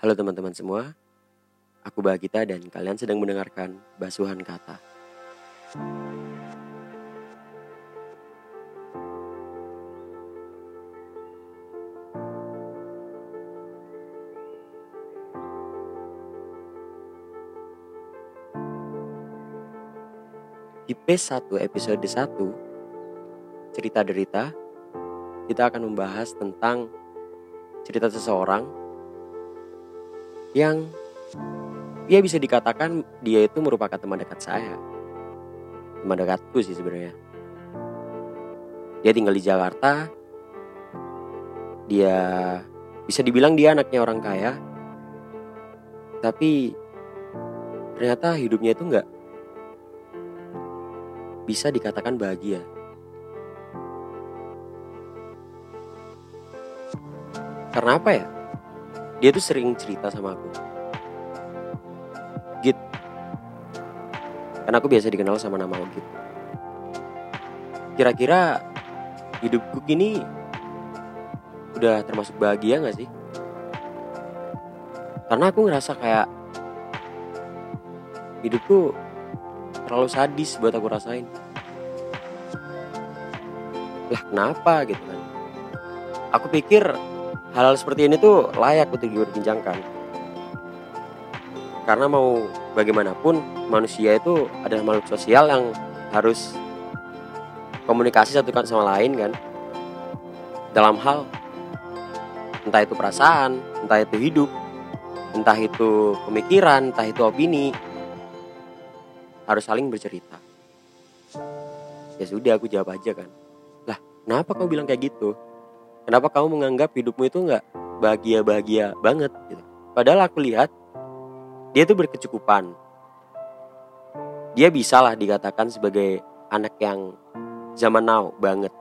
Halo teman-teman semua, aku Bagita dan kalian sedang mendengarkan Basuhan Kata. Di P1 episode 1, cerita derita, kita akan membahas tentang cerita seseorang yang ya bisa dikatakan dia itu merupakan teman dekat saya. Teman dekatku sih sebenarnya. Dia tinggal di Jakarta. Dia bisa dibilang dia anaknya orang kaya. Tapi ternyata hidupnya itu nggak bisa dikatakan bahagia. Karena apa ya? Dia tuh sering cerita sama aku. Git. Karena aku biasa dikenal sama nama Git. Kira-kira hidupku kini udah termasuk bahagia gak sih? Karena aku ngerasa kayak hidupku terlalu sadis buat aku rasain. Lah kenapa gitu kan? Aku pikir hal-hal seperti ini tuh layak untuk diperbincangkan. Karena mau bagaimanapun manusia itu adalah makhluk sosial yang harus komunikasi satu sama lain kan. Dalam hal entah itu perasaan, entah itu hidup, entah itu pemikiran, entah itu opini, harus saling bercerita. Ya sudah aku jawab aja kan. Lah, kenapa kau bilang kayak gitu? Kenapa kamu menganggap hidupmu itu nggak bahagia-bahagia banget gitu? Padahal aku lihat dia tuh berkecukupan. Dia bisa lah dikatakan sebagai anak yang zaman now banget.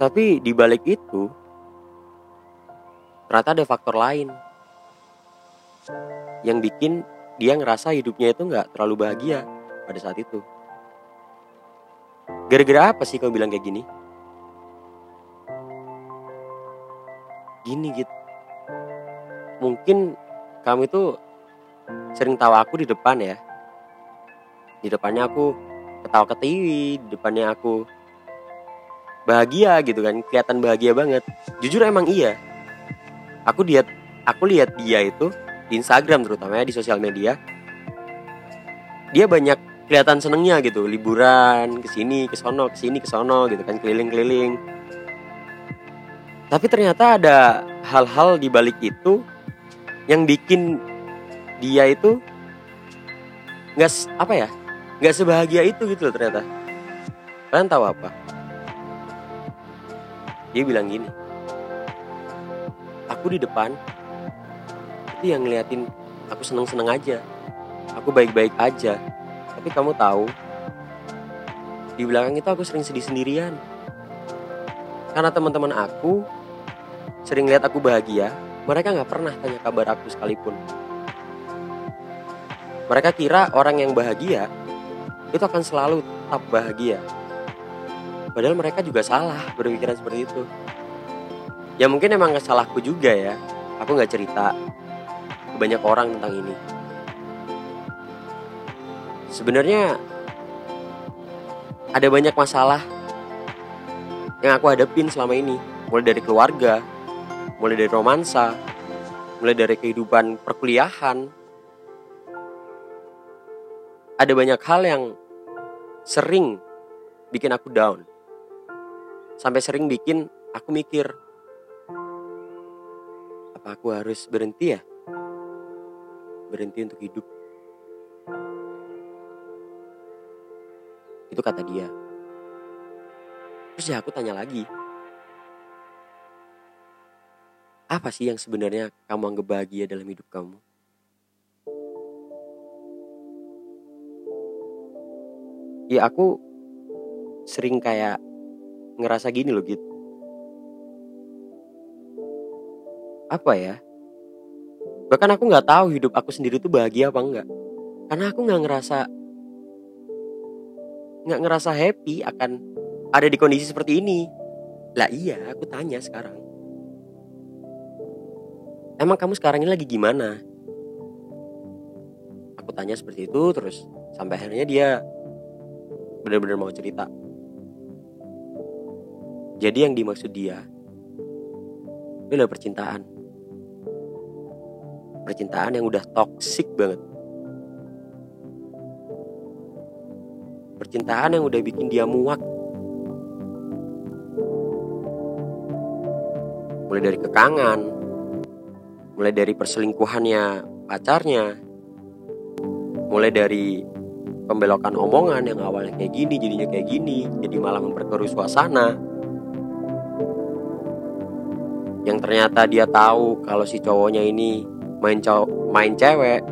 Tapi di balik itu ternyata ada faktor lain yang bikin dia ngerasa hidupnya itu nggak terlalu bahagia pada saat itu. Gara-gara apa sih kau bilang kayak gini? Gini gitu. Mungkin kamu itu sering tahu aku di depan ya. Di depannya aku ketawa ke TV, di depannya aku bahagia gitu kan, kelihatan bahagia banget. Jujur emang iya. Aku lihat aku lihat dia itu di Instagram terutama ya di sosial media. Dia banyak kelihatan senengnya gitu, liburan ke sini, ke sono, ke sini, ke sono gitu kan, keliling-keliling. Tapi ternyata ada hal-hal di balik itu yang bikin dia itu nggak apa ya nggak sebahagia itu gitu loh ternyata. Kalian tahu apa? Dia bilang gini aku di depan itu yang ngeliatin aku seneng-seneng aja. Aku baik-baik aja. Tapi kamu tahu di belakang itu aku sering sedih sendirian karena teman-teman aku sering lihat aku bahagia mereka nggak pernah tanya kabar aku sekalipun. Mereka kira orang yang bahagia itu akan selalu tetap bahagia. Padahal mereka juga salah berpikiran seperti itu. Ya mungkin emang salahku juga ya. Aku nggak cerita ke banyak orang tentang ini. Sebenarnya ada banyak masalah yang aku hadapin selama ini, mulai dari keluarga, mulai dari romansa, mulai dari kehidupan perkuliahan. Ada banyak hal yang sering bikin aku down. Sampai sering bikin aku mikir, apa aku harus berhenti ya? Berhenti untuk hidup. Itu kata dia. Terus ya aku tanya lagi, apa sih yang sebenarnya kamu anggap bahagia dalam hidup kamu? Ya aku sering kayak ngerasa gini loh gitu. Apa ya? Bahkan aku nggak tahu hidup aku sendiri tuh bahagia apa enggak. Karena aku nggak ngerasa nggak ngerasa happy akan ada di kondisi seperti ini. Lah iya, aku tanya sekarang. Emang kamu sekarang ini lagi gimana? Aku tanya seperti itu terus sampai akhirnya dia benar-benar mau cerita. Jadi yang dimaksud dia itu adalah percintaan. Percintaan yang udah toksik banget. Percintaan yang udah bikin dia muak. Mulai dari kekangan mulai dari perselingkuhannya pacarnya. Mulai dari pembelokan omongan yang awalnya kayak gini jadinya kayak gini jadi malah memperkeruh suasana. Yang ternyata dia tahu kalau si cowoknya ini main cowok main cewek.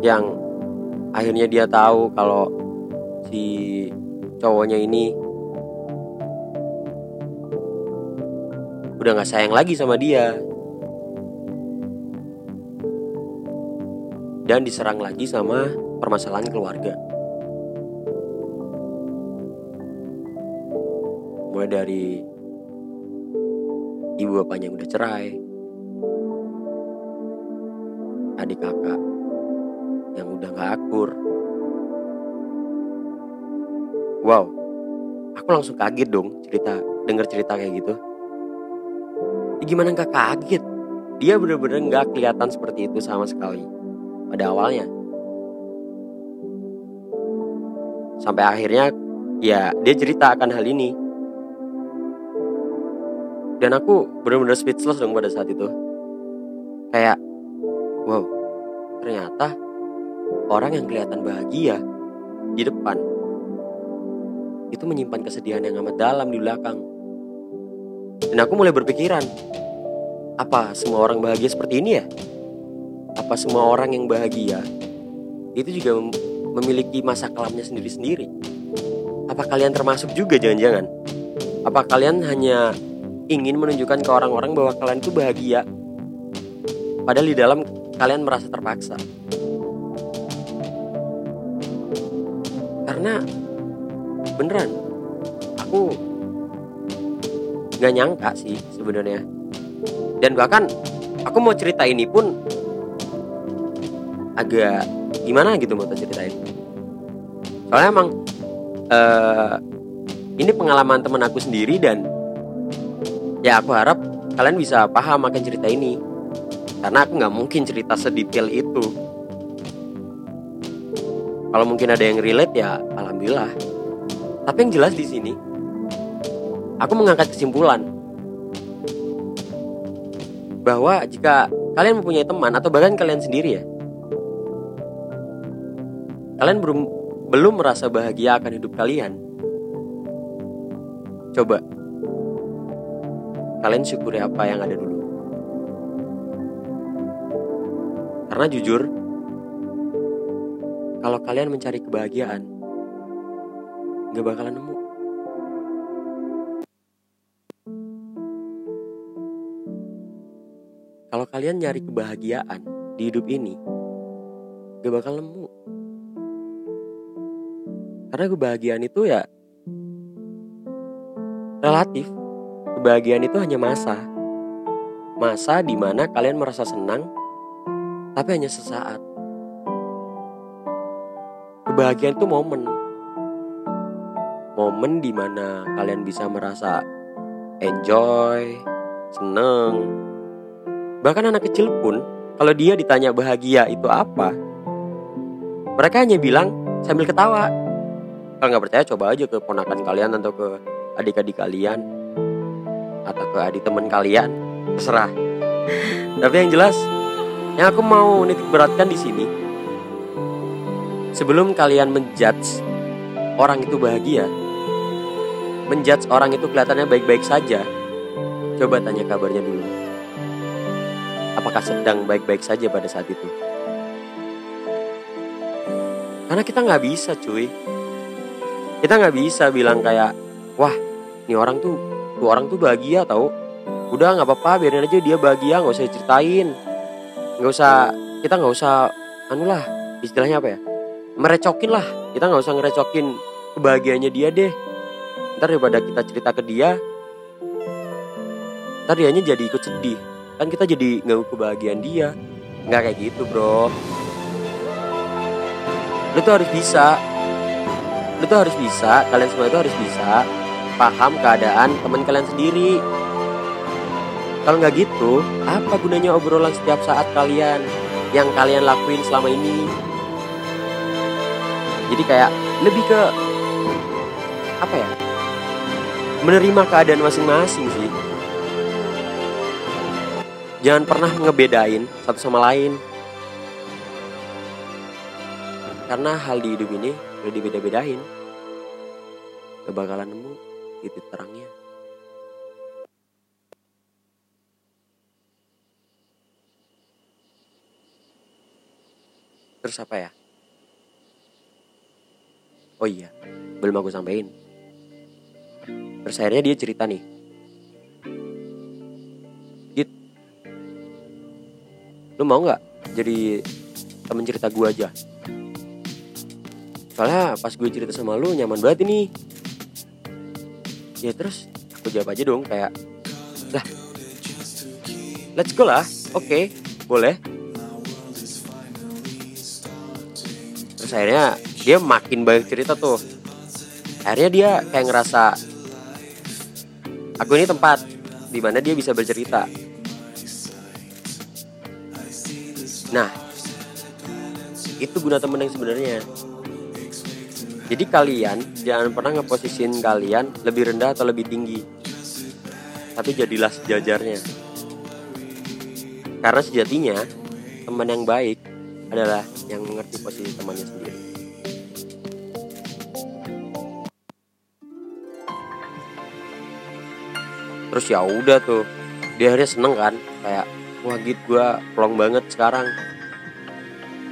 Yang akhirnya dia tahu kalau si cowoknya ini udah nggak sayang lagi sama dia dan diserang lagi sama permasalahan keluarga mulai dari ibu bapaknya udah cerai adik kakak yang udah gak akur. Wow, aku langsung kaget dong cerita denger cerita kayak gitu. Gimana gak kaget? Dia bener-bener gak kelihatan seperti itu sama sekali pada awalnya. Sampai akhirnya ya dia cerita akan hal ini. Dan aku bener-bener speechless dong pada saat itu. Kayak, wow, ternyata orang yang kelihatan bahagia di depan itu menyimpan kesedihan yang amat dalam di belakang. Dan aku mulai berpikiran, apa semua orang bahagia seperti ini ya? Apa semua orang yang bahagia itu juga memiliki masa kelamnya sendiri-sendiri? Apa kalian termasuk juga jangan-jangan? Apa kalian hanya ingin menunjukkan ke orang-orang bahwa kalian itu bahagia? Padahal di dalam kalian merasa terpaksa. karena beneran aku nggak nyangka sih sebenarnya. Dan bahkan aku mau cerita ini pun agak gimana gitu mau ceritain. Soalnya emang uh, ini pengalaman temen aku sendiri dan ya aku harap kalian bisa paham akan cerita ini. Karena aku nggak mungkin cerita sedetail itu. Kalau mungkin ada yang relate ya alhamdulillah. Tapi yang jelas di sini aku mengangkat kesimpulan. Bahwa jika kalian mempunyai teman atau bahkan kalian sendiri ya kalian belum belum merasa bahagia akan hidup kalian. Coba kalian syukuri apa yang ada dulu. Karena jujur kalau kalian mencari kebahagiaan, gak bakalan nemu. Kalau kalian nyari kebahagiaan di hidup ini, gak bakal nemu. Karena kebahagiaan itu ya relatif. Kebahagiaan itu hanya masa. Masa di mana kalian merasa senang, tapi hanya sesaat kebahagiaan itu momen momen di mana kalian bisa merasa enjoy seneng bahkan anak kecil pun kalau dia ditanya bahagia itu apa mereka hanya bilang sambil ketawa. Kalau nggak percaya coba aja ke ponakan kalian atau ke adik-adik kalian atau ke adik teman kalian. Terserah. Tapi yang jelas yang aku mau nitik beratkan di sini Sebelum kalian menjudge orang itu bahagia, menjudge orang itu kelihatannya baik-baik saja, coba tanya kabarnya dulu. Apakah sedang baik-baik saja pada saat itu? Karena kita nggak bisa cuy. Kita nggak bisa bilang kayak, wah, ini orang tuh, tuh orang tuh bahagia tau. Udah nggak apa-apa, biarin aja dia bahagia, nggak usah ceritain, nggak usah, kita nggak usah, anu lah, istilahnya apa ya? merecokin lah kita nggak usah ngerecokin kebahagiaannya dia deh ntar daripada kita cerita ke dia ntar dianya jadi ikut sedih kan kita jadi nggak kebahagiaan dia. Nggak kayak gitu bro. Lu tuh harus bisa. Lu tuh harus bisa. Kalian semua itu harus bisa paham keadaan teman kalian sendiri. Kalau nggak gitu apa gunanya obrolan setiap saat kalian yang kalian lakuin selama ini? Jadi kayak lebih ke apa ya? Menerima keadaan masing-masing sih jangan pernah ngebedain satu sama lain. Karena hal di hidup ini udah dibeda-bedain. Gak bakalan nemu titik terangnya. Terus apa ya? Oh iya belum aku sampein. Terus akhirnya dia cerita nih lu mau nggak jadi temen cerita gue aja? Soalnya pas gue cerita sama lu nyaman banget ini. Ya terus aku jawab aja dong kayak lah let's go lah oke okay, boleh. Terus akhirnya dia makin banyak cerita tuh. Akhirnya dia kayak ngerasa aku ini tempat di mana dia bisa bercerita Nah, itu guna temen yang sebenarnya. Jadi kalian jangan pernah ngeposisin kalian lebih rendah atau lebih tinggi. Tapi jadilah sejajarnya. Karena sejatinya teman yang baik adalah yang mengerti posisi temannya sendiri. Terus ya udah tuh, dia akhirnya seneng kan, kayak wah gitu gue plong banget sekarang.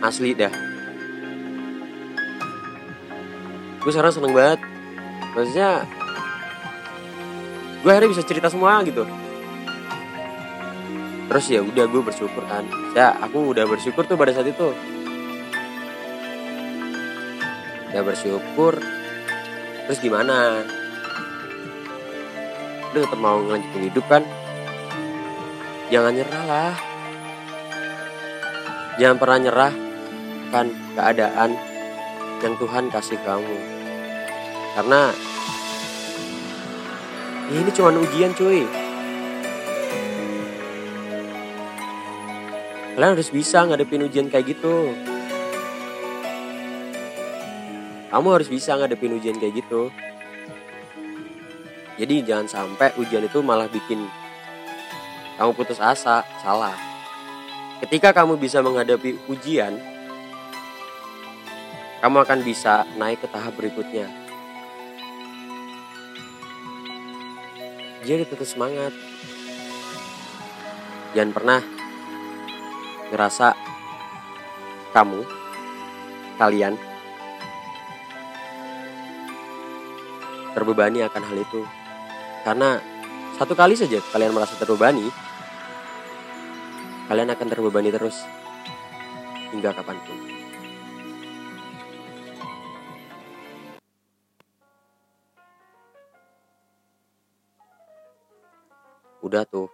Asli dah. Gue sekarang seneng banget. Maksudnya gue akhirnya bisa cerita semua gitu. Terus ya udah gue bersyukur kan. Ya aku udah bersyukur tuh pada saat itu. Ya bersyukur. Terus gimana? Udah tetap mau ngelanjutin hidup kan jangan nyerah lah. Jangan pernah nyerah kan keadaan yang Tuhan kasih kamu. Karena ini cuma ujian cuy. Kalian harus bisa ngadepin ujian kayak gitu. Kamu harus bisa ngadepin ujian kayak gitu. Jadi jangan sampai ujian itu malah bikin kamu putus asa, salah. Ketika kamu bisa menghadapi ujian, kamu akan bisa naik ke tahap berikutnya. Jadi tetap semangat. Jangan pernah ngerasa kamu, kalian terbebani akan hal itu. Karena satu kali saja kalian merasa terbebani, kalian akan terbebani terus hingga kapan pun. Udah tuh,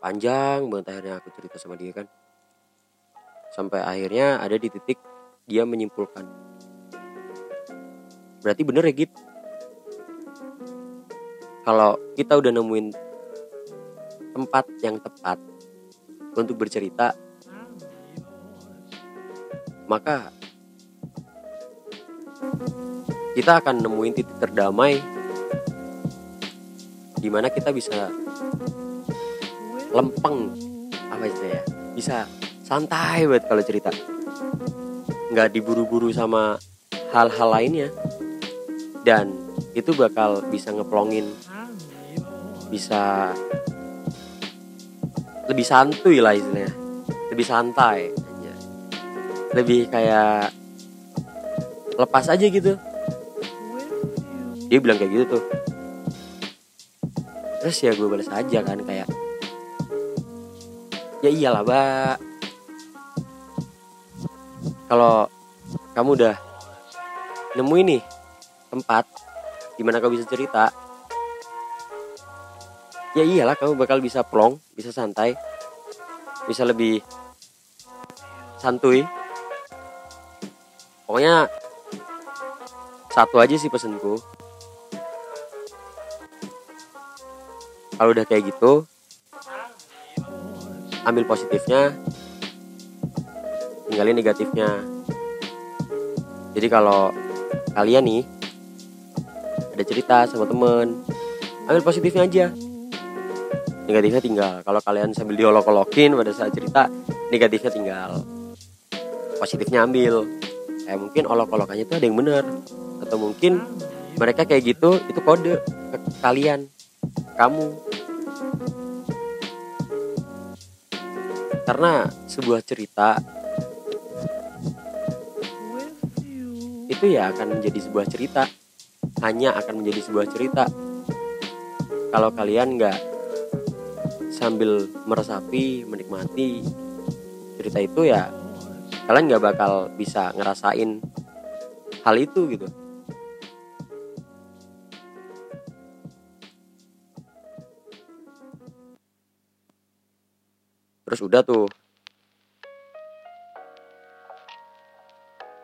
panjang banget akhirnya aku cerita sama dia kan. Sampai akhirnya ada di titik dia menyimpulkan. Berarti bener ya gitu. Kalau kita udah nemuin tempat yang tepat untuk bercerita maka kita akan nemuin titik terdamai di mana kita bisa lempeng apa itu ya bisa santai buat kalau cerita. Nggak diburu-buru sama hal-hal lainnya. Dan itu bakal bisa ngeplongin bisa lebih santuy lah istilahnya. Lebih santai aja lebih kayak lepas aja gitu. Dia bilang kayak gitu tuh. Terus ya gue balas aja kan kayak ya iyalah mbak. Kalau kamu udah nemu ini tempat di mana kau bisa cerita ya iyalah kamu bakal bisa plong bisa santai bisa lebih santuy. Pokoknya satu aja sih pesenku kalau udah kayak gitu ambil positifnya tinggalin negatifnya. Jadi kalau kalian nih ada cerita sama temen ambil positifnya aja negatifnya tinggal. Kalau kalian sambil diolok-olokin pada saat cerita negatifnya tinggal. Positifnya ambil. Kayak mungkin olok-olokannya tuh ada yang bener. Atau mungkin mereka kayak gitu itu kode ke kalian. Kamu. Karena sebuah cerita itu ya akan menjadi sebuah cerita. Hanya akan menjadi sebuah cerita. Kalau kalian nggak sambil meresapi menikmati cerita itu ya kalian nggak bakal bisa ngerasain hal itu gitu. Terus udah tuh.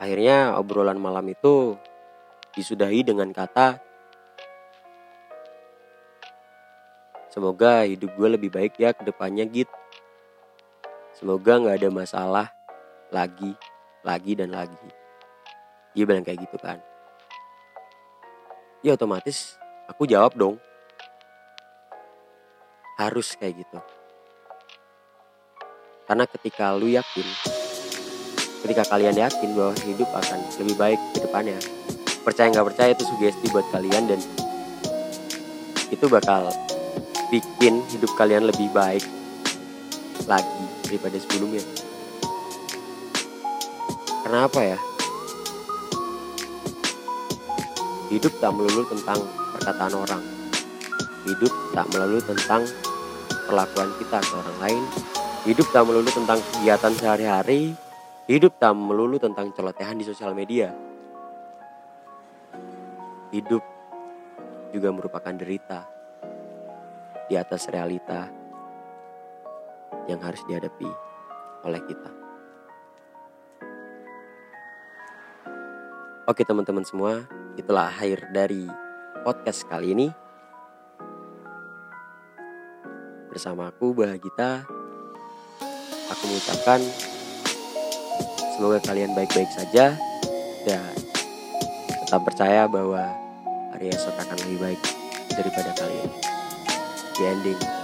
Akhirnya obrolan malam itu disudahi dengan kata Semoga hidup gue lebih baik ya ke depannya gitu. Semoga nggak ada masalah lagi, lagi dan lagi. Dia bilang kayak gitu kan. Ya otomatis aku jawab dong. Harus kayak gitu. Karena ketika lu yakin, ketika kalian yakin bahwa hidup akan lebih baik ke depannya, percaya nggak percaya itu sugesti buat kalian dan itu bakal bikin hidup kalian lebih baik lagi daripada sebelumnya. Kenapa ya? Hidup tak melulu tentang perkataan orang. Hidup tak melulu tentang perlakuan kita ke orang lain. Hidup tak melulu tentang kegiatan sehari-hari. Hidup tak melulu tentang celotehan di sosial media. Hidup juga merupakan derita di atas realita yang harus dihadapi oleh kita. Oke teman-teman semua, itulah akhir dari podcast kali ini. Bersama aku Bahagita, aku mengucapkan semoga kalian baik-baik saja dan tetap percaya bahwa hari esok akan lebih baik daripada kali ini standing